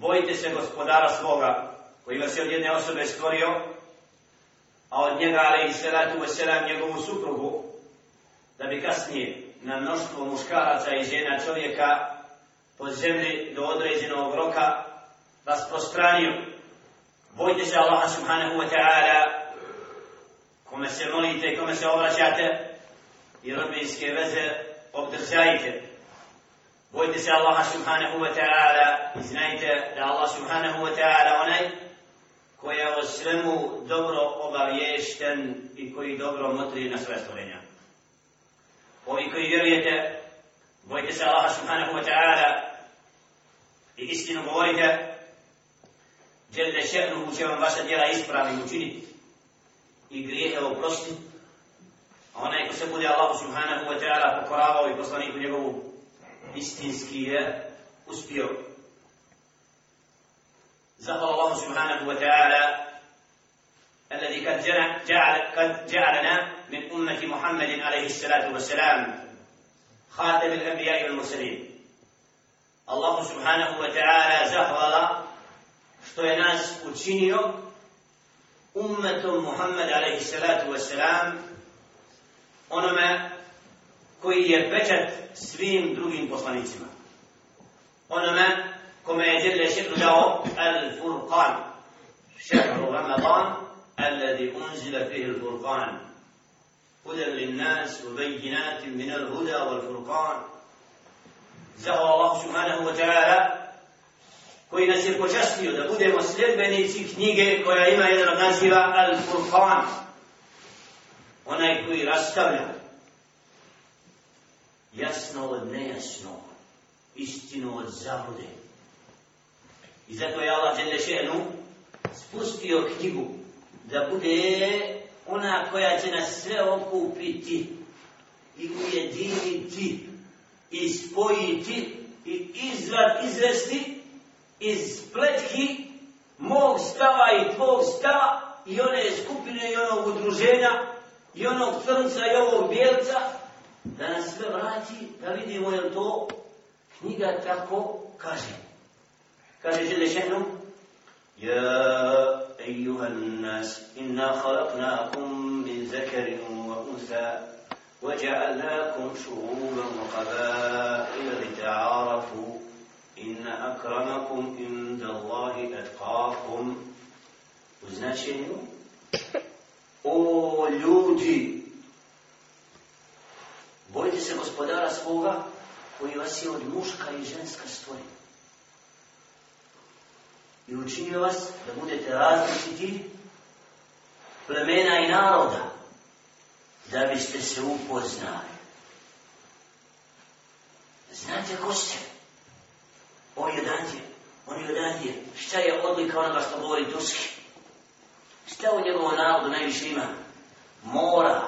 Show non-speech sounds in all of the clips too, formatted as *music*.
bojite se gospodara svoga, koji vas je od jedne osobe stvorio, a od njega, ali i salatu wasalam, njegovu suprugu, da bi kasnije na mnoštvo muškaraca i žena čovjeka po zemlji do određenog roka rasprostranio. Bojte se Allaha subhanahu wa ta'ala, kome se molite, kome se obraćate, i rodbinske veze obdržajte. Bojte se Allaha subhanahu wa ta'ala i znajte da Allah subhanahu wa ta'ala onaj koji je o svemu dobro obavješten i koji dobro motri na sve stvorenja. Ovi koji vjerujete, bojte se Allaha subhanahu wa ta'ala i istinu govorite, Jelle še'nuhu će vam vaša djela ispravni učiniti i grijehe oprostiti. A onaj ko se bude Allahu subhanahu wa ta'ala pokoravao i poslaniku njegovu istinski je uspio. زهر الله سبحانه وتعالى الذي قد جعل قد جعلنا من أمة محمد عليه الصلاة والسلام خاتم الأنبياء والمرسلين الله سبحانه وتعالى زهر što je nas učinio ummetom Muhammed alaihi salatu wasalam onome koji je pečat svim drugim poslanicima onome كما يجل شكل له الفرقان شهر رمضان الذي أنزل فيه الفرقان هدى للناس وبينات من الهدى والفرقان زهر الله سبحانه وتعالى koji nas je počastio da budemo sljedbenici knjige koja ima jedan naziva Al-Furqan. Onaj koji rastavlja jasno od nejasno, istinu od zabude. I zato je Allah Đelešenu spustio knjigu da bude ona koja će nas sve okupiti i ujediniti i spojiti i izvad izvesti iz spletki mog stava i tvog stava i one skupine i onog udruženja i onog crnca i ovog bijelca da nas sve vrati da vidimo je to knjiga tako kaže. Kaže Žele Šehnu, Ja, ejuhan nas, inna halaknakum min zekarin wa unsa, وجعلناكم شعوبا وقبائل لتعارفوا إن أكرمكم عند الله أتقاكم وزنا شنو؟ أو ljudi bojite se gospodara svoga koji vas je od muška i ženska stvorio. i učinio vas da budete različiti plemena i naroda da biste se upoznali. Znate ko ste? On je odandje. On je odandje. Šta je odlika onoga što govori turski? Šta u njegovom narodu najviše ima? Mora.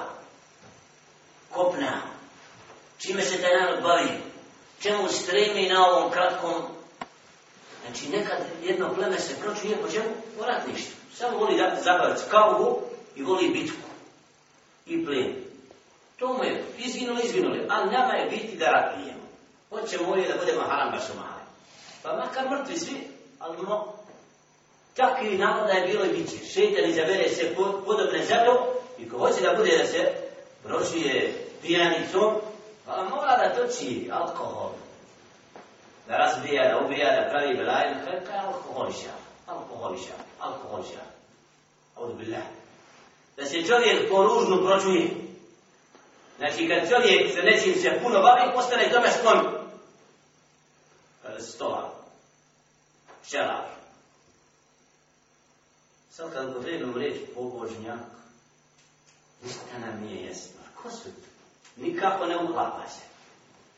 Kopna. Čime se taj narod bavi? Čemu stremi na ovom kratkom Znači nekad jedno pleme se pročuje po čemu? Po ratništvu. Samo voli da zabaviti kaugu i voli bitku. I plen. To mu je izginuli, izginuli. A nama je biti da ratnijemo. Hoćemo ovdje da budemo haram baš umali. Pa makar mrtvi svi, ali no, takvi naroda je bilo i bit će. Šeitan izabere se podobne zemlju i ko hoće da bude da se prošije pijanicom, pa mora da toči alkohol da razbija, da ubija, da pravi belaj, to je alkoholiša, alkoholiša, alkoholiša. Audubillah. Da se čovjek poružno pročuje. Znači, kad čovjek se nečim se puno bavi, postane tome sklon. Kada se stola. Šelar. Sad kad upotrebim reč pobožnjak, ništa nam nije jasno. Ko su to? Nikako ne uklapa se.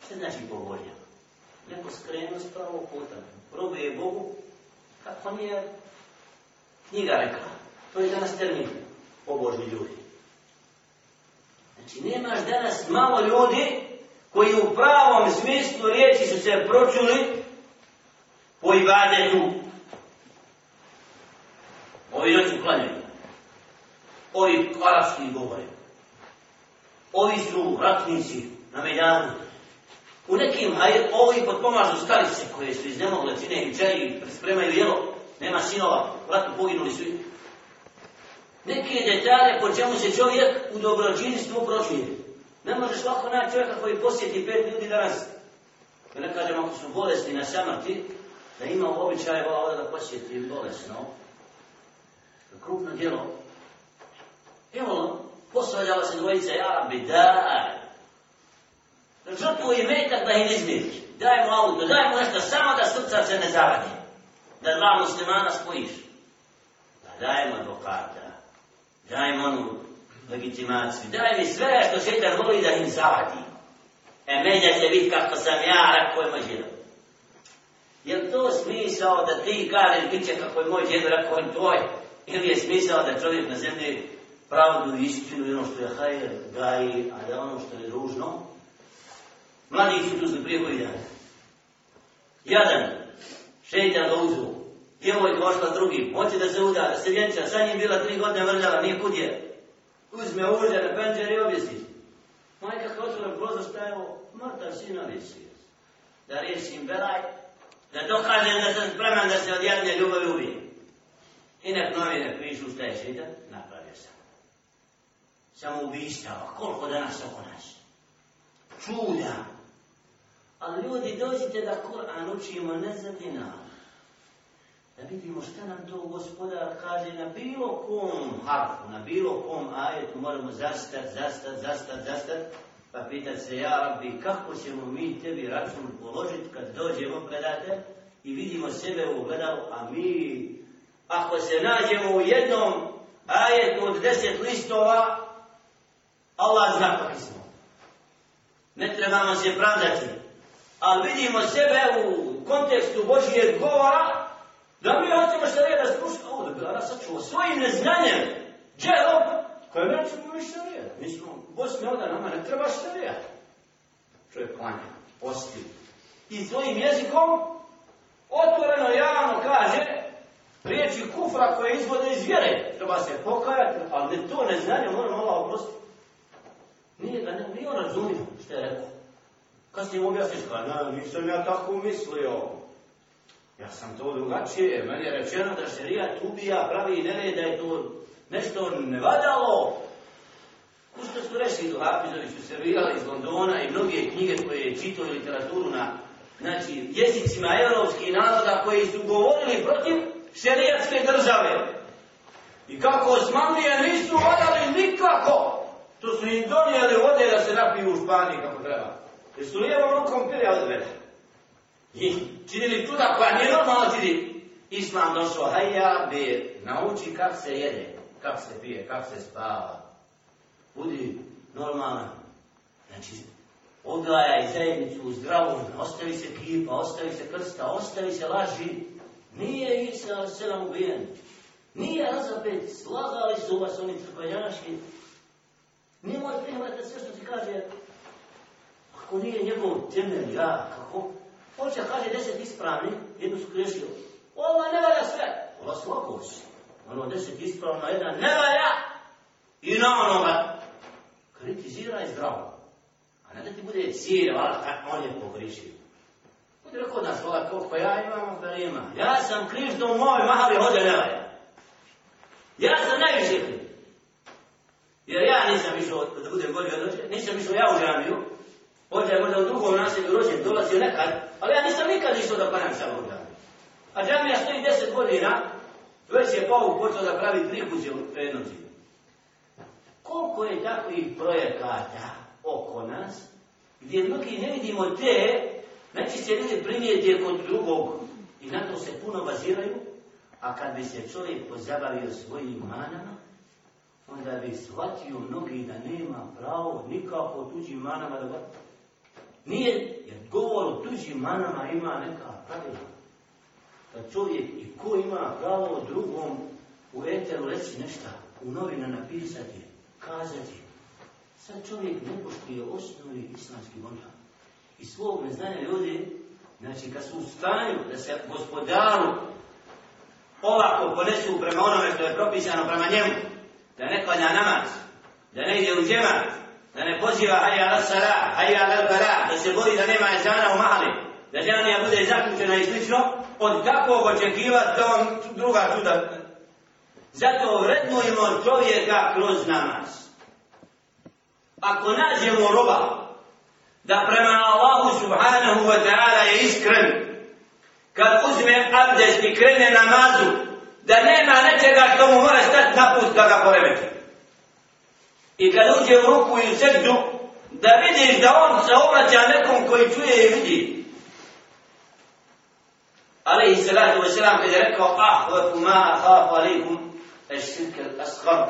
Šta znači pobožnjak? neko skrenu s pravog puta. Robuje Bogu, kako nije knjiga rekla. To je danas termin pobožni ljudi. Znači, nemaš danas malo ljudi koji u pravom smislu riječi su se pročuli po ibadetu. Ovi noću klanjaju. Ovi arabski govore. Ovi su ratnici na Mejdanu U nekim, a ovi potpomažu starice koje su iznemogle, čine im čaj spremaju jelo, nema sinova, vratno poginuli su. Neke detalje po čemu se čovjek u dobročinstvu prošlije. Ne možeš lako naći čovjeka koji posjeti pet ljudi danas. Ja ne kažem ako su bolesni na samrti, da ima u običaju ovdje da posjeti bolesno. Krupno djelo. Evo, posvađala se dvojica, ja rabbi, daj. Žrtvu i metak da im izmiriš. Daj mu auto, daj mu nešto, samo da srca se ne zavadi. Da dva muslimana spojiš. Pa daj mu advokata. Daj mu onu legitimaciju. Daj mi sve što šetan voli da im zavadi. E menja će biti kako sam ja, rekao je moj djedo. Je to smisao da ti kažeš bit će kako je moj djedo, rekao je tvoj? Ili je smisao da čovjek na zemlji pravdu i istinu i ono što je hajer gaji, a da ono što je ružno, mladi su tu prije koji dan. Jadan, šeitan ga uzu, djevojka ošla drugim, hoće da se uda, da se vjenča, sa njim bila tri godine vrljala, nije kud je. Uzme uđe na penđer i objesi. Majka kao otvore prozor, šta je ovo? Mrtav sina visi. Da riješim belaj, da dokažem da sam spreman da se od jedne ljubavi ubije. I nek novine pišu šta je šeitan, nakon sam. Koliko danas oko nas. Čuda. Ali ljudi, dođite da Kur'an učimo ne za dinar. Da vidimo šta nam to gospodar kaže na bilo kom harfu, na bilo kom ajetu, moramo zastat, zastat, zastat, zastat, pa pita se, ja rabbi, kako ćemo mi tebi račun položiti kad dođemo predate i vidimo sebe u ogledalu, a mi, ako se nađemo u jednom ajetu od deset listova, Allah zna kakvi smo. Ne trebamo se pravdati. Ali vidimo sebe u kontekstu Božije govora, da mi hoćemo što je da slušamo, ovo da bi Allah sačuo svojim neznanjem, dželom, koje nećemo mi šarija. Mi smo, Bosni ovdje nama ne treba šarija. Čovjek klanja, posti. I svojim jezikom, otvoreno javno kaže, riječi kufra koje izvode iz vjere. Treba se pokajati, ali ne to neznanje, moramo ono Allah oprostiti. Nije da ne, nije on razumio što je rekao. Kad objasniš, kada na, nisam ja tako mislio. Ja sam to drugačije, meni je rečeno da šerija tubija ubija, pravi i da je to nešto nevadalo. Ušto su rešili do Hafizovi su servirali iz Londona i mnoge knjige koje je čitao literaturu na znači, jezicima evropskih naroda koji su govorili protiv šerijatske države. I kako Osmanlije nisu vadali nikako, To su im donijeli vode da se napiju u Španiji kako treba. Jer su lijevom rukom pili od već. I činili čuda koja nije normalno čini. Islam došao, hajja, bi nauči kak se jede, kak se pije, kak se spava. Budi normalan. Znači, odgajaj zajednicu u zdravu, ostavi se kipa, ostavi se krsta, ostavi se laži. Nije Isa selam ubijen. Nije razapet, slagali su vas oni crkvenjaški, Nemoj prihvatati sve što ti kaže, ako nije njegov temelj, ja, kako? Hoće kaže deset ispravni, jednu su grešio. Ova ne valja sve. Ova slako si. Ono deset ispravno, jedna ne valja. I na onoga kritiziraj zdravo. A ne da ti bude cilj, vala, kako on je pogrišio. Budi rekao nas, vala, koliko ja imam, da ima. Ja sam kriv što u mojoj mahali hode ne valja. Ja sam najviše. Jer ja nisam išao, da budem gori od rođe, nisam išao ja u džamiju, Ođe je možda u drugom naselju rođen, dolazio nekad, ali ja nisam nikad išao da param sa u džamiju. A džamija stoji deset godina, već je Pauk počeo da pravi tri kuće u prednozi. Koliko je takvih projekata oko nas, gdje mnogi ne vidimo te, neći se ljudi primijeti kod drugog i na to se puno baziraju, a kad bi se čovjek pozabavio svojim manama, onda bi shvatio mnogi da nema pravo nikako tuđim manama da vrti. Nije, jer govor o tuđim manama ima neka pravila. Da čovjek i ko ima pravo drugom u eteru reći nešto, u novina napisati, kazati. Sad čovjek ne poštuje osnovi islamski onda. I svog neznanja ljudi, znači kad su u stanju da se gospodaru polako ponesu prema onome što je propisano prema njemu, da ne klanja namaz, da ne ide u džemat, da ne poziva hajja ala sara, hajja ala bara, da se bori da nema ezana u mahali, da džanija bude zaključena i slično, od kakvog očekivati da on druga čuda. Zato vrednujemo čovjeka kroz namaz. Ako nađemo roba da prema Allahu subhanahu wa ta'ala je iskren, kad uzme abdest i krene namazu, da nema nečega što mu mora stati na put da ga poremeti. I kad uđe u ruku i u srđu, da vidiš da on se obraća nekom koji čuje i vidi. Ali i salatu wa salam kada je rekao, ah, wa kuma ahafu alaikum, eš sirke asghar.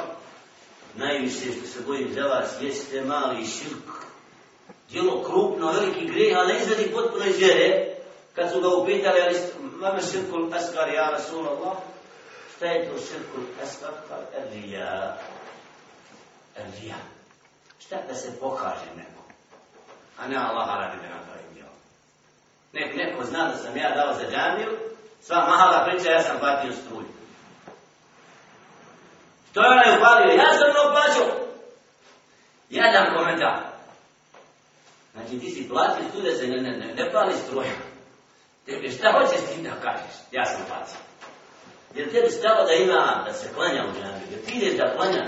Najviše što se bojim za vas jeste mali širk. Djelo krupno, veliki greh, ali ne izvedi potpuno iz vjere. Kad su ga upitali, ali vama širkul asgar ja Rasulallah, šta je to širkul asghar? Kao erija. Erija. Šta da se pokaže neko? A ne Allah radi me napravim djelo. Nek neko zna da sam ja dao za džamiju, sva mahala priča, ja sam platio struju. To je onaj upalio, ja sam ono plaćao. Ja komentar. Znači ti si platio tu da se ne, ne, ne, ne pali struja. Tebi šta hoćeš ti da kažeš? Ja sam platio. Jer tebi stava da ima, da se klanja u džami, jer ti ideš da klanja,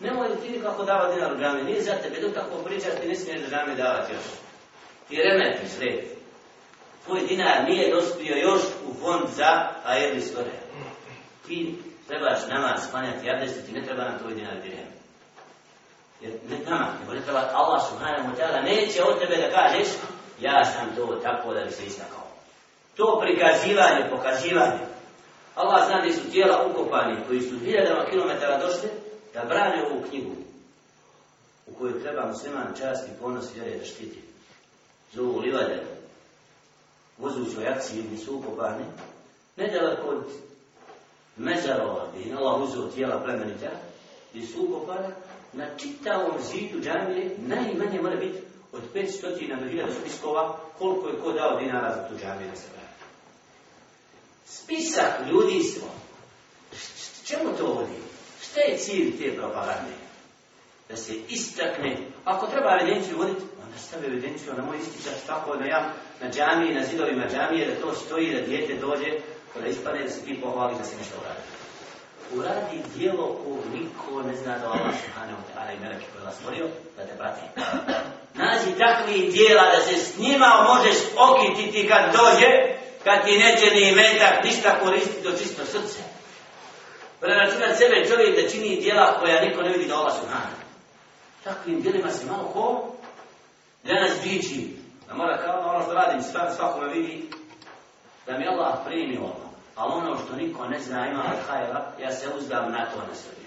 nemoj li ti kako dava dinar u džami, nije za tebe, dok tako pričaš ti ne smiješ da džamiju davati još. Ti remeti sred. Tvoj dinar nije dospio još u fond za ajedli skore. Ti trebaš nama sklanjati abdest, ti ne treba nam tvoj dinar dirhem. Jer ne nama, nego ne treba Allah subhanahu wa ta'ala neće od tebe da kažeš ja sam to tako da bi se istakao. To prikazivanje, pokazivanje. Allah zna gdje su tijela ukopani koji su hiljadama kilometara došli da brane ovu knjigu u kojoj treba musliman čast i ponos vjere da štiti. Zovu livade, vozu svoj akciji gdje su ukopani, nedaleko od mezarova gdje je Allah uzeo tijela plemenita, gdje su ukopana, na čitavom zidu džamije najmanje mora biti od 500 do 1000 spiskova koliko je ko dao dinara za tu džamiju na sebe. Spisak ljudi smo. Čemu to vodi? Šta je cilj te propagande? Da se istakne. Ako treba evidenciju voditi, onda stavi evidenciju na moj ističak tako da ja na džamiji, na zidovima džamije, da to stoji, da dijete dođe, kada ispane da se ti pohvali da se nešto uradi. Uradi dijelo ko niko ne zna da Allah subhanahu wa ta'ala i meleki koji vas stvorio, da te prati. Nazi takvi dijela da se s njima možeš okititi kad dođe, kad ti neće ni metak ništa koristiti do čisto srce. Preračunat sebe čovjek da čini dijela koja niko ne vidi da ova su nana. Takvim dijelima se malo ko da nas. Da mora kao ono što radim, svakome vidi da mi Allah primi ono. Ali ono što niko ne zna ima od hajra, ja se uzdam na to na sebi.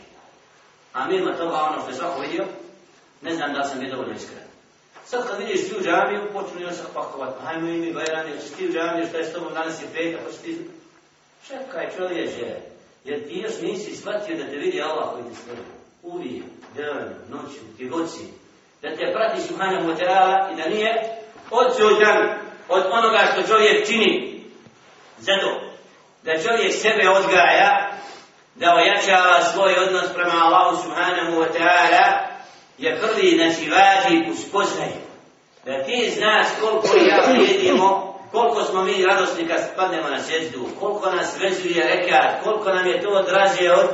A mimo toga ono što je svako vidio, ne znam da sam je dovoljno iskren. Sad kad vidiš ti u džamiju, počnu još pakovat, hajmo i mi bajrani, hoćeš ti u džamiju, šta je s tobom, danas je petak, hoćeš ti... Čekaj čovječe, jer ti još nisi shvatio da te vidi Allah koji te stvari. Uvijek, dan, noću, ti goci, da te prati Subhanahu wa ta'ala i da nije odsuđan od onoga što čovjek čini. Zato, da čovjek sebe odgaja, da ojačava svoj odnos prema Allahu Subhanahu wa ta'ala, je prvi, znači, vađi uspoznaj. Da ti znaš koliko ja vrijedimo, koliko smo mi radosni kad spadnemo na sjezdu, koliko nas vezuje rekat, koliko nam je to draže od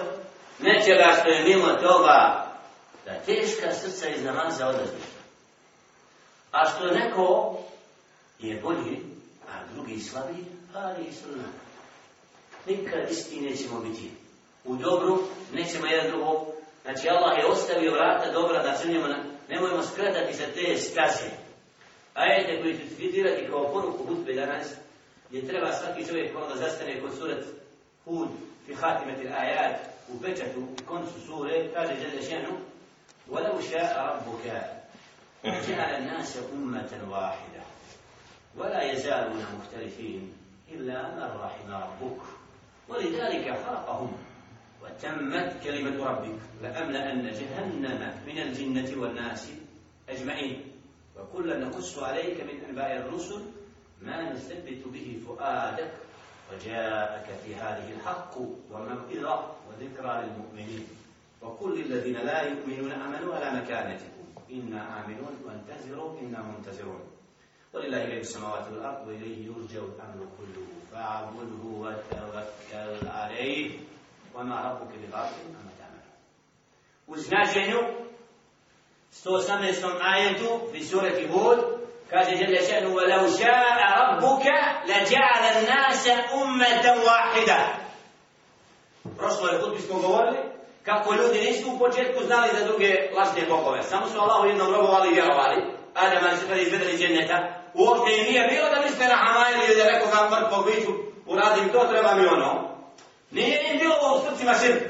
nečega što je mimo toga, da teška srca iz namaza odlaziš. A što neko je bolji, a drugi slabiji, ali i sunna. Nikad isti nećemo biti. U dobru nećemo jedan drugog. Znači Allah je ostavio vrata dobra da crnjemo, na... nemojmo skratati za te staze. Ajete koji ću citirati kao poruku hutbe danas, gdje treba svaki čovjek ono da zastane kod surat Hud, fi hatimeti ajat, u pečatu, u koncu sure, kaže Žele ženu, وَلَوْ شَاءَ رَبُّكَ جعل الناس أمة واحدة ولا يزالون مختلفين إلا من رحم ربك ولذلك خلقهم وتمت كلمة ربك. لأملأن جهنم من الجنة والناس أجمعين. وكلا نقص عليك من أنباء الرسل ما نثبت به فؤادك. وجاءك في هذه الحق وموئظة وذكرى للمؤمنين. وكل الذين لا يؤمنون أمنوا على مكانتكم. إنا آمنون وانتظروا إنا منتظرون. ولله غيب السماوات والأرض وإليه يرجع الأمر كله. فاعبده وتوكل عليه. وما ربك بغافل عما تعمل U značenju 118. ajetu fi surati Hud kaže Jelle še'nu وَلَوْ شَاءَ رَبُّكَ لَجَعَلَ النَّاسَ أُمَّةً وَاحِدًا Prošlo je put smo govorili kako ljudi nisu u početku znali za druge lažne bogove. Samo su Allahu jednom robovali i vjerovali. Adam ali se kada izvedeli dženeta. Uopšte im nije bilo da misle na Hamaj ili da neko za mrtvog biću uradim to, treba mi ono. Nije im bilo u srcima širk.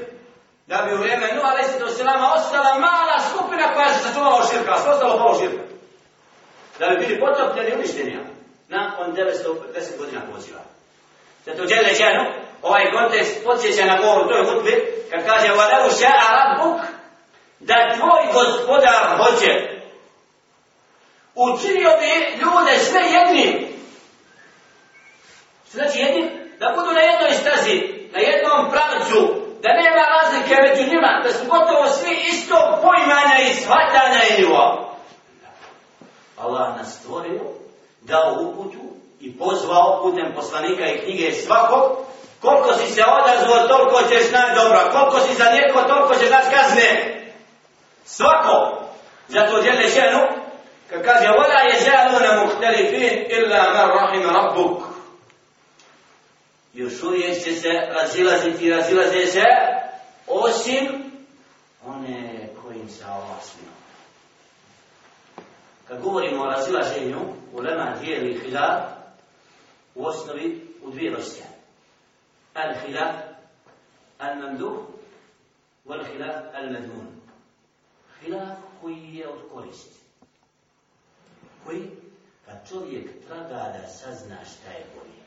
Da bi u vrijeme Nuh ali se to selama ostala mala skupina koja se sačuvala od širka, a sve ostalo polo širka. Da bi bili potopljeni uništeni nakon 910 godina poziva. Zato Đele Đenu, ovaj kontekst podsjeća na govoru toj hutbi, kad kaže وَلَوْ شَاءَ رَبُّكَ da tvoj gospodar hoće učinio bi ljude sve jednim. Što znači jednim? Da budu na jednoj stazi, na jednom pravcu, da nema razlike među njima, da su gotovo svi isto pojmanja i shvatanja i nivo. Allah nas stvorio, dao uputu i pozvao putem poslanika i knjige svakog, koliko si se odazvao, toliko ćeš naći dobro, koliko si za neko, toliko ćeš naći kazne. Svako. Zato djele ženu, kad kaže, وَلَا يَزَالُونَ مُخْتَلِفِينَ إِلَّا مَنْ رَحِمَ رَبُّكَ Još uvijek će se razilaziti i razilaze se, osim one kojim se Allah smio. Kad govorimo o razilaženju, u lema dijeli hilal, u osnovi u dvije vrste. Al-hilal, al-mamduh, wal-hilal, al-madmun. Hilal koji je od koristi. Koji, kad čovjek traga da sazna šta je bolje,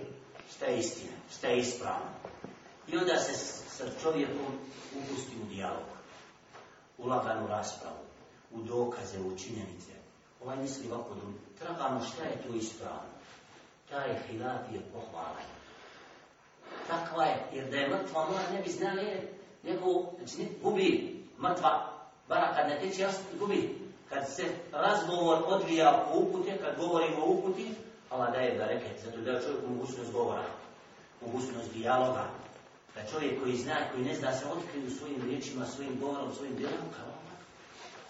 *laughs* šta je istina, šta je ispravno, i onda se sa čovjekom upusti u dijalog, u laganu raspravu, u dokaze, u činjenice. Ovaj misli ovako drugi. Tragamo šta je to ispravno. Taj hilaf je pohvalan. Takva je, jer da je mrtva mora ne bi znali, nego znači, gubi mrtva, bara kad ne teče, gubi. Kad se razgovor odvija u upute, kad govorimo o uputi, Allah daje da zato da čovjek mogućnost govora, mogućnost dijaloga, da čovjek koji zna, koji ne zna se otkriju svojim riječima, svojim govorom, svojim djelom, kao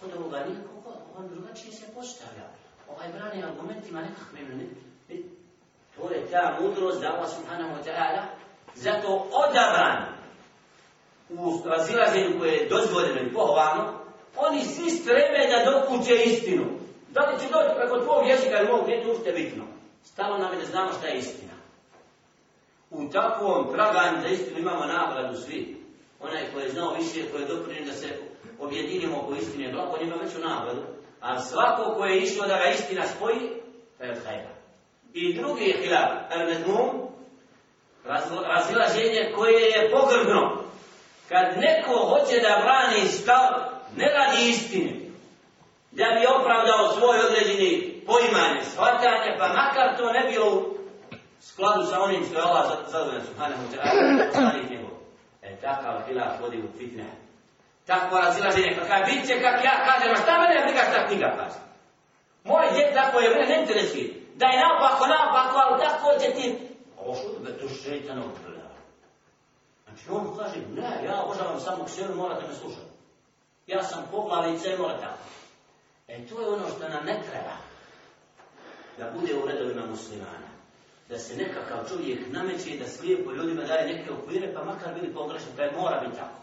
kod ovoga nikako, on drugačije se postavlja. Ovaj brani argumentima nekakvim, ne, to je ta mudrost da Allah subhanahu wa ta'ala zato odabran u razilaženju koje je dozvoljeno i pohvalno, oni svi streme da dokuće istinu. Da li će doći preko tvojeg jezika ili mog, nije to ušte bitno. Stalo nam je da znamo šta je istina. U takvom traganju za istinu imamo nagradu svi. Onaj koji je znao više, koji je doprinio da se objedinimo oko istine, blago njima veću nagradu, a svako ko je išlo da ga istina spoji, to je od hajda. I drugi je hilal, al-medmum, razilaženje koje je pogrbno. Kad neko hoće da brani stav, ne radi istine, da bi opravdao svoj određeni poimanje, shvatanje, pa makar to ne bilo u skladu sa onim što je Allah zadovoljan, subhanahu wa njegov. e takav hilaf vodi u fitne takvo razilaženje, pa kaj bit će kak ja kažem, a šta mene briga šta knjiga kaže? Moj djed tako je, mene ne interesuje. Da je naopako, naopako, ali tako će ti... Ovo što da to šeitan obrlja. Znači on kaže, ne, ja obožavam samo ksenu, morate me slušati. Ja sam poglavica i morate tako. E to je ono što nam ne treba. Da bude u redovima muslimana. Da se nekakav čovjek nameće da slijepo ljudima daje neke okvire, pa makar bili pogrešni, pa je mora biti tako.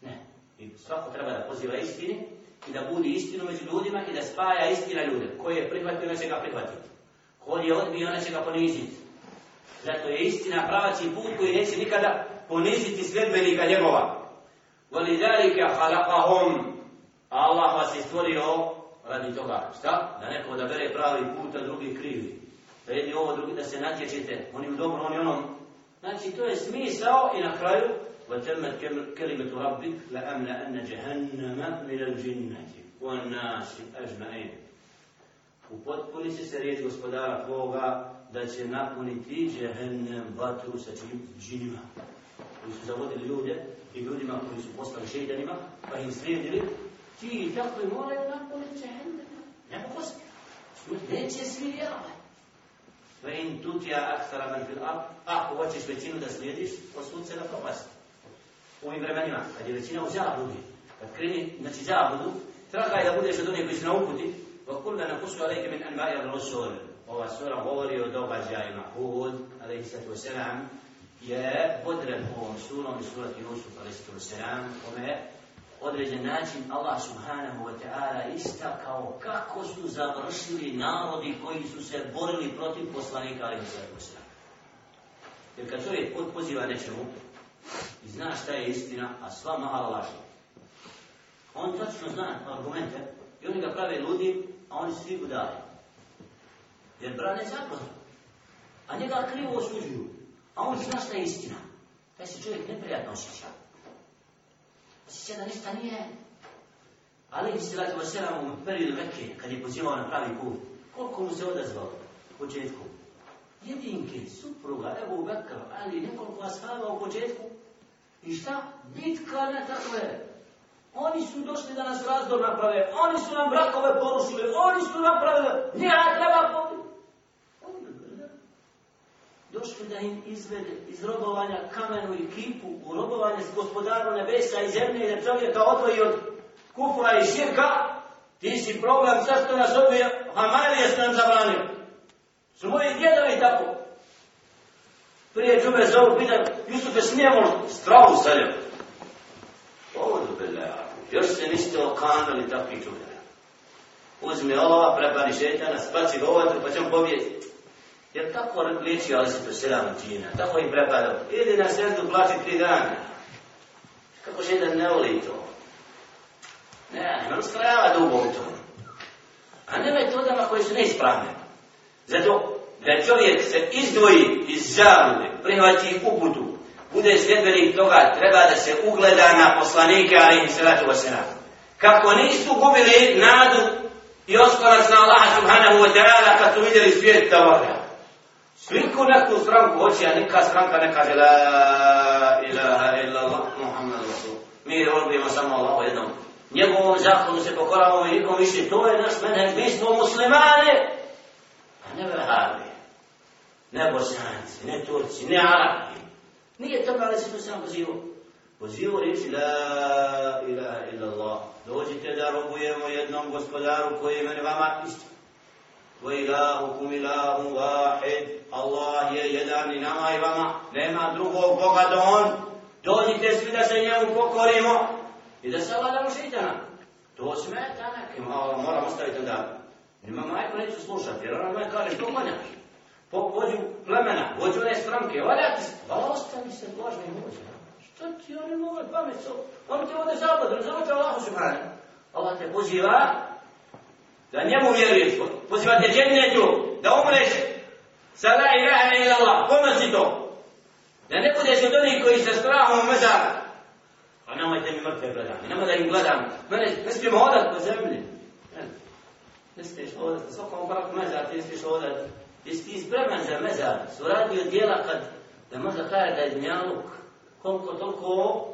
Ne. I svako treba da poziva istini i da budi istinu među ljudima i da spaja istina ljude. Ko je prihvatio, neće ga prihvatiti. Ko je odbio, neće ga poniziti. Zato je istina pravaći put koji neće nikada poniziti sljedbenika njegova. Voli dalike halakahom. Allah vas je stvorio radi toga. Šta? Da neko da bere pravi put, a drugi krivi. Da jedni ovo, drugi da se natječite. Oni u dobro, oni onom. Znači, to je smisao i na kraju وتمت كلمة ربك لأملأن جهنم من الجنة والناس أجمعين Upotpuni se se riječ gospodara tvoga da će napuniti džehennem vatru sa čim džinima koji su zavodili ljude i ljudima koji su postali šeitanima pa im slijedili Ti i tako i moraju napuniti džehennem. Nema kosti. Neće svi vjerovati. Fa in tutija aktara man fil ab, ako hoćeš većinu da slijediš, osud se na propast. U ovim vremenima, kad je većina u zabludi, kad kreni, znači zabudu, tragaj da budeš od onih koji su na uputi, wa kulna nakusu alejke min anba'i ar-rusul. Ova sura govori o događajima Hud, alejhi sallatu wasalam, je podren ovom surom i surati Yusuf, alejhi sallatu wasalam, kome određen način Allah subhanahu wa ta'ala istakao kako su završili narodi koji su se borili protiv poslanika ali se Jer kad čovjek odpoziva nečemu i zna šta je istina, a sva mahala laži, on tačno zna argumente i oni ga prave ludi, a oni svi budali. Jer brane zakon. A njega krivo osuđuju. A on zna šta je istina. Taj se čovjek neprijatno osjeća osjeća da ništa nije. Ali im se radi vaselam u periodu Mekke, kad je pozivao na pravi put, koliko mu se odazvao u početku? Jedinke, supruga, evo Bekr, ali nekoliko ashaba u početku. I šta? Bitka ne takve. Oni su došli da nas razdor naprave, oni su nam brakove porušili, oni su napravili, njega treba pobiti. došli da im izvede iz robovanja kamenu i kipu u robovanje s gospodarom nebesa i zemlje i da čovjeka odvoji od kufra i širka, ti si problem zašto nas odvija, pa Hamarije ste nam zabranio. Su moji djedovi tako. Prije džume zovu, pitan, Jusufe, smijemo stravu stavljati. Ovo je. Još se niste okanali takvi džume. Uzmi olova, prepani šetana, spaci ga ovaj, pa ćemo pobijeti. Jer tako liči Ali se to sedam džina, tako im prepada. Idi na sredu, plaći tri dana. Kako će da ne voli to? Ne, imam strava dugo u tom. A ne metodama koje su neispravne. Zato da čovjek se izdvoji iz zavude, prihvati uputu, bude sljedbenik toga, treba da se ugleda na poslanike, ali im se vratu. Kako nisu gubili nadu i oskorac na Allaha subhanahu wa ta'ala kad su vidjeli svijet tavara. Sliku neku stranku hoće, a neka stranka ne kaže La ilaha illa Allah, Muhammed Rasul. Mi robimo samo Allah jednom. Njegovom zakonu se pokoravamo i nikom više. To je naš menheđ. Mi smo muslimani. A ne vehabi. Ne bosanci, ne turci, ne arabi. Nije to ali se tu sam pozivo. Pozivo reći La ilaha illa Allah. Dođite da robujemo jednom gospodaru koji je meni vama isto. وإلهكم إله واحد Allah je jedan i nama i vama, nema drugog Boga do On. Dođite svi da se njemu pokorimo i da se vladamo šeitana. To smeta nekim, a moram ostaviti da. Nima majko neću slušati, jer ona me kaže, što manjaš? Po vođu plemena, vođu one stranke, valja ti se, pa ostavi se Božni muđe. Što ti oni mogu pamet su? On ti ovdje zabod, razumite Allahu subhanahu. Allah te poziva da njemu vjeruješ, pozivate džennetu, da umreš sa la ilaha ila Allah, ponosi to. Da ne budeš od onih koji sa strahom u mezara. Pa A nemojte mi mrtve gledati, nemoj da im gledam. Mene, ne smijemo odat po zemlji. Ne smiješ hodat, svakom braku mezar, ti ne smiješ odat, Jesi ti spreman za mezar, su radio dijela kad, da možda kaže da je dnjaluk, koliko toliko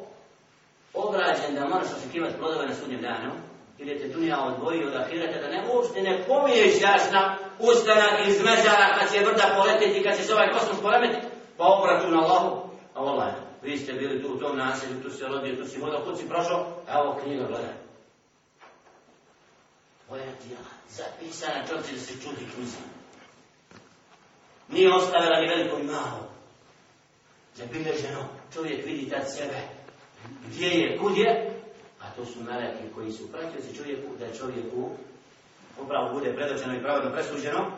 obrađen da moraš očekivati plodove na sudnjem danu, ili te dunja odvojio od ahireta, da ne uopšte ne pomiješ jasna ustana iz mezara kad će vrda poletiti, kad će se ovaj kosmos poremeti, pa obratu na Allahu. A Allah, vi ste bili tu u tom naselju, tu se rodio, tu si vodio, kud si prošao, evo knjiga, gledaj. Tvoja djela, zapisana čovci da se čudi knjiza. Nije ostavila ni veliko i malo. Zabilježeno, čovjek vidi tad sebe. Gdje je, kud je, to su meleki koji su pratioci čovjeku, da je čovjeku upravo bude predočeno i pravodno presuđeno.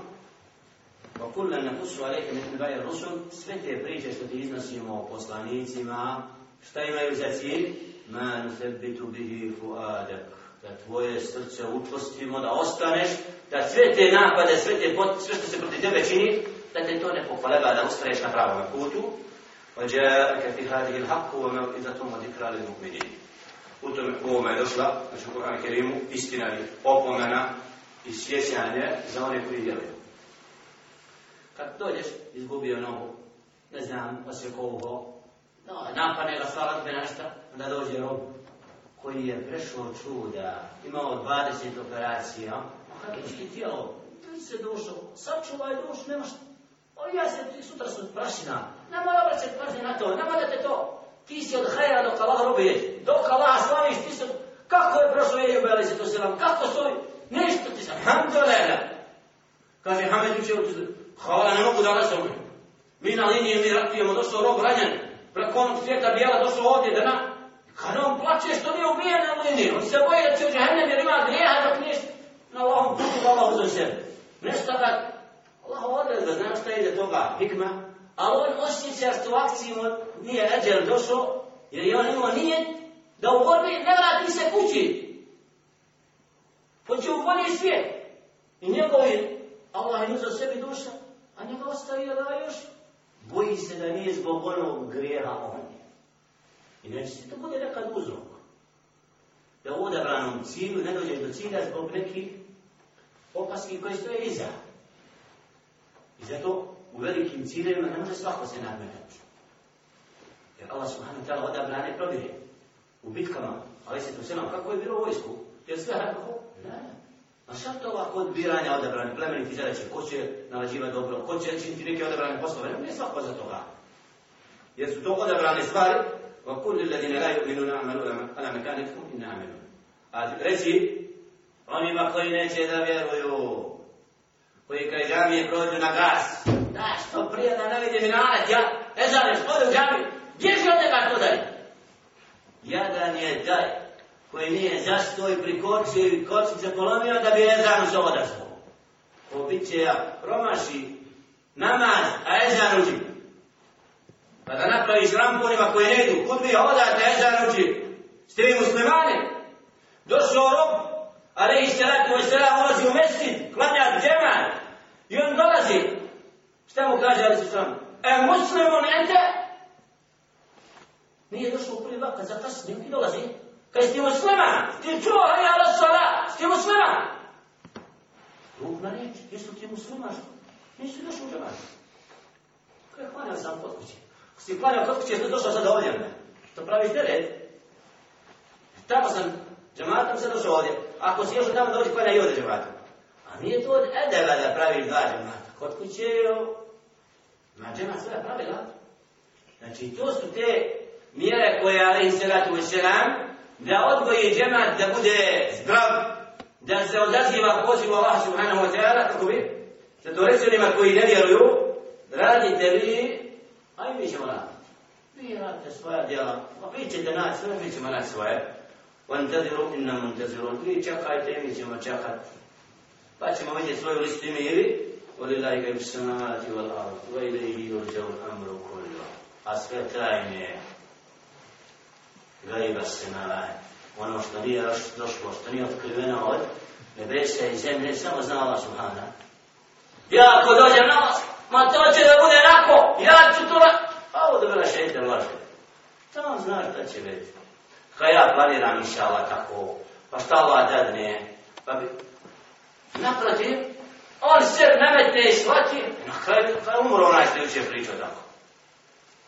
Pa kulla na kusu aleke metin baje rusul, sve te priče što ti iznosimo o poslanicima, šta imaju za cilj? Man sebitu bihi fuadak. Da tvoje srce učvostimo, da ostaneš, da sve te napade, sve, te pot, sve što se proti tebe čini, da te to ne pokoleba, da ustraješ na pravom putu. وجاءك في هذه الحق وموئذة وذكرى للمؤمنين u tome ovome je došla, znači u Koranu Kerimu, istina je opomena i sjećanje za one koji djeluju. Kad dođeš, izgubio nogu, ne znam, osjeko no, napane ga sva razbe našta, onda dođe rob, koji je prešao čuda, imao 20 operacija, a kako će ti tijelo, ti se dušo, sačuvaj dušu, nemaš, o ja se, ti sutra su prašina, nema da obraćati pažnje na to, nema da te to, ti si od hajera dok Allah robiješ, dok Allah slaviš, ti si... kako je prošlo je jubeli se to selam, kako stoji, nešto ti sam, Alhamdulillah. Kaže, Hamed uče, hvala, ne mogu da vas. Mi na liniji mi ratujemo, došao rob ranjen, preko onog svijeta bijela došao ovdje da na... Kada on plaće što nije ubijen na liniji, on se boje da će u džahennem jer ima grijeha dok nije na Allahom putu Allah uzem sebe. Nešto da Allah odred znaš šta ide toga hikma, a on osjeća što u akciji mu nije eđer došao, jer je on imao nijet da u borbi ne vrati se kući. Hoće u bolji svijet. I njegovi, Allah je uzao sebi duša, a njega ostavio da još boji se da nije zbog onog grijeha on je. I neće se to bude nekad uzrok. Da u odabranom cilju ne dođeš do cilja zbog nekih opaski koje stoje iza. I zato u velikim ciljevima ne može svako se nadmetati. Jer Allah subhanahu wa ta'ala odabrane probire. U bitkama, ali se to sve kako je bilo u vojsku? Jer sve kako? Ne. A šta to ovako odbiranja odabrane plemeniti zadaće? Ko će nalađivati dobro? Ko će činiti neke odabrane poslove? Ne svako za toga. Jer su to odabrane stvari وَكُلُّ الَّذِينَ لَا يُؤْمِنُونَ عَمَلُوا عَلَى مَكَانِكُمْ إِنَّ عَمِلُونَ A reci, onima koji neće da vjeruju, koji kraj džamije prođu na gas, da što prije da ne vidim minaret, ja, ne zaneš, ode u džami, bježi od njega to daj. Jadan je daj, koji nije zastoj pri i ili se polomio da bi Ezan se odazvao. Ko bit će ja promaši namaz, a Ezan uđi. Pa da napraviš ramponima koji ne idu, kud bi odate Ezan uđi? Ste vi muslimani? Došao rob, ali i ste rati, se rati, ulazi u mesjid, klanja džeman. I on dolazi. Šta mu kaže, ali su? E, muslimun ente? Nije došlo u prvi vakat, zakasnije, i dolazi. Kaj si musliman? Ti čuo, hej, ala sala, si musliman? Ruk na reč, jesu ti musliman? Nisi došao u džemat. Kaj hvala sam kod kuće? Ako si hvala kod kuće, jesi došao sada ovdje? To praviš teret? Tamo sam džematom se došao ovdje. Ako si još od tamo dođi, hvala i ovdje džematom. A nije to od edela da praviš dva džemata. Kod kuće je na džemat svoja pravila. Znači, to su te mjere koje, ali se ratu u selam, da odgoji džemat da bude zdrav, da se odaziva pozivu Allah subhanahu wa ta'ala, kako bi? Za to reći onima koji ne vjeruju, radite vi, a i mi ćemo raditi. Vi radite svoja djela, pa vi ćete naći svoje, mi ćemo naći svoje. وَانْتَذِرُوا إِنَّا مُنْتَذِرُونَ Vi čekajte, mi ćemo čekati. Pa ćemo vidjeti svoju listu imiri. وَلِلَّهِ غَيْبُ السَّمَاوَاتِ وَالْأَرْضِ وَإِلَيْهِ يُرْجَوُ الْأَمْرُ كُلُّهُ A sve tajne gajba se na ono što nije došlo, što nije otkriveno od nebesa i zemlje, samo zna Allah subhana. Ja ako dođem na vas, ma to će da bude nako, ja ću to na... A ovo da bila šeitre laže. Tamo znaš da će biti. Kaj ja planiram inša Allah tako, pa šta Allah dadne, pa bi... Naprotiv, on se nametne i shvati, na kraju, kaj umro onaj što juče pričao tako.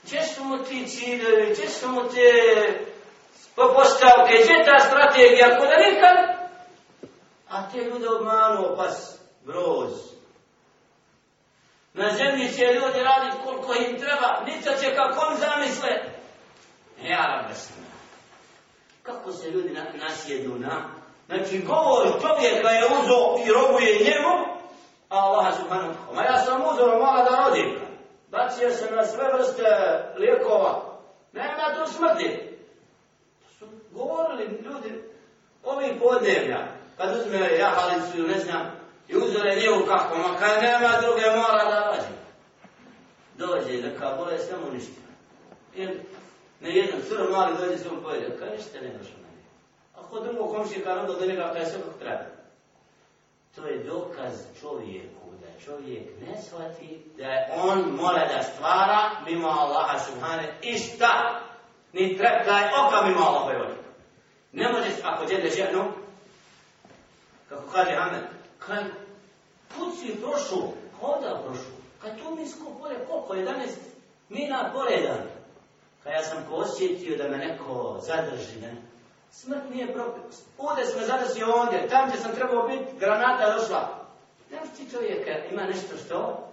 Gdje su mu ti ciljevi, gdje su mu te po postavke, gdje ta strategija, ko da nikad, a te ljude obmanuo pas, broz. Na zemlji će ljudi raditi koliko im treba, nica će kako on zamisle. Ja rabesna. Kako se ljudi na, nasjednu na? Znači, govor čovjeka je uzo i robuje njemu, Allah subhanahu wa ta'ala. Ma ja sam uzor mala da rodim. Bacio sam na sve vrste lijekova. Nema tu smrti Su govorili ljudi ovih podnevlja, kad uzme jahalicu ili ne znam, i uzore njevu kako, ma kad nema druge mora da vađe. Dođe neka bolest, samo ništa. I ne jedan crv mali dođe se mu pojede, kaj ništa ne došlo na njega. Ako drugo komšika onda do njega pa kaj sve kako treba. To je dokaz čovjeku, da čovjek ne shvati da on mora da stvara mimo Allaha subhane i šta? Ni treptaj oka mimo Allaha subhane. Ne možeš, ako djede ženu, kako kaže Amen, kaj, put si prošao, hoda prošao, kaj tu misko polje, koliko, 11 mina poredan. Kaj ja sam posjetio da me neko zadrži, ne? Smrt nije propis. Ovdje smo zadesio ovdje, tam gdje sam trebao biti, granata došla. Nemaš ti čovjeka, ima nešto što?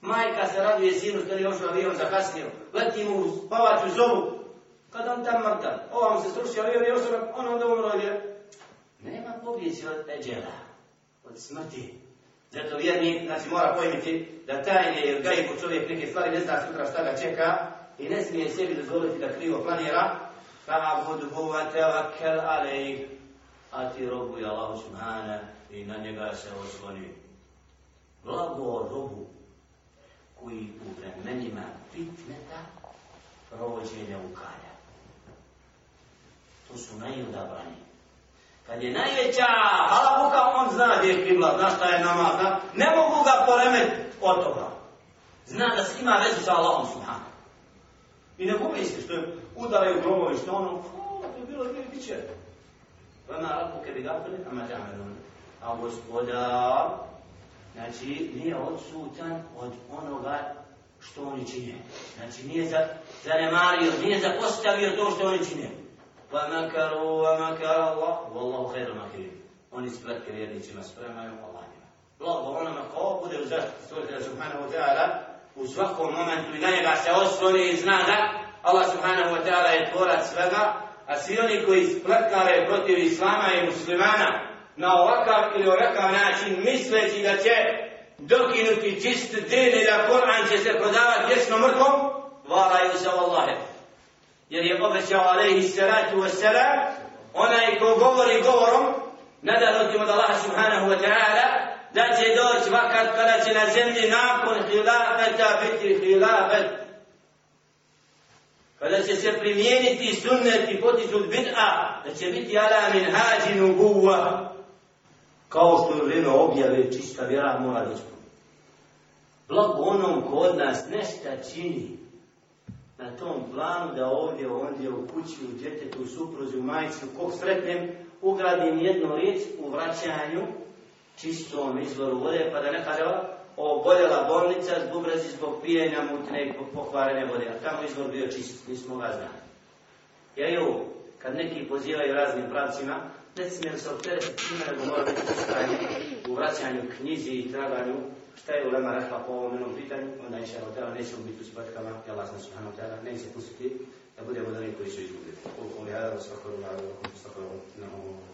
Majka se raduje sinu što je ošao avion zakasnio. Leti mu spavaću zovu. Kad on tam mrtav, ova mu se srušio avion i ošao, on onda umro je. Nema pobjeći od eđela, od smrti. Zato vjerni, znači mora pojmiti da tajne ili gajbu čovjek neke stvari ne zna sutra šta ga čeka i ne smije sebi dozvoliti da krivo planira. Fa'budhu wa tawakkal alayh. A ti robuj Allah subhana i na njega se osloni. Blago robu koji u vremenima fitneta provođenja ukalja. To su najodabrani. Kad je najveća halabuka, on zna gdje je kibla, zna šta je namaz. Ne mogu ga poremet od toga. Zna da se ima vezu sa Allahom subhanahu. I ne pomisli što je udaraju grobovi, što ono, to je bilo dvije bit će. Vama rabu kebi gafili, ama ta'amelun. A gospodar, znači, nije odsutan od onoga što oni čine. Znači, nije za, zanemario, nije zapostavio to što oni čine. Wa makaru, wa makar Allah, wallahu khairu makirin. Oni spletke vjernicima spremaju Allahima. Blago onama ko bude u zaštiti stvoritelja subhanahu wa ta'ala, u svakom momentu i na njega se osvori i zna da Allah subhanahu wa ta'ala je tvorac svega, a svi oni koji spletkare protiv islama i muslimana na ovakav ili ovakav način misleći da će dokinuti čist din i da Kur'an će se prodavati vječno mrkom, varaju se Allahe. Jer je obećao alaihi salatu wa salam, onaj ko govori govorom, nadanutim od Allaha subhanahu wa ta'ala, da će doći vakat pa kada će na zemlji nakon hilafeta biti hilafet. Pa kada će se primijeniti sunnet i potiču bid'a, da će biti ala min hađinu guva, kao što je vrijeme objave čista vjera mora da. Blago onom ko od nas nešta čini na tom planu da ovdje, ondje, u kući, u djetetu, u supruzi, u majicu, kog sretnem, ugradim jednu riječ u vraćanju čistom izvoru vode, pa da ne kaže oboljela bolnica zbog razi zbog pijenja mutne i pokvarene vode, a tamo izvor bio čist, nismo ga znali. Ja ju, kad neki pozivaju raznim pravcima, ne smijem se opteretiti time, nego mora biti ustrajni u vraćanju knjizi i traganju. Šta je ulema rekla po ovom jednom pitanju, onda inša Allah, nećemo biti u spatkama, ja Allah sam subhanahu ta'ala, neće pustiti da budemo da koji su izgubili. Koliko li hada, svakog Allah, svakog Allah,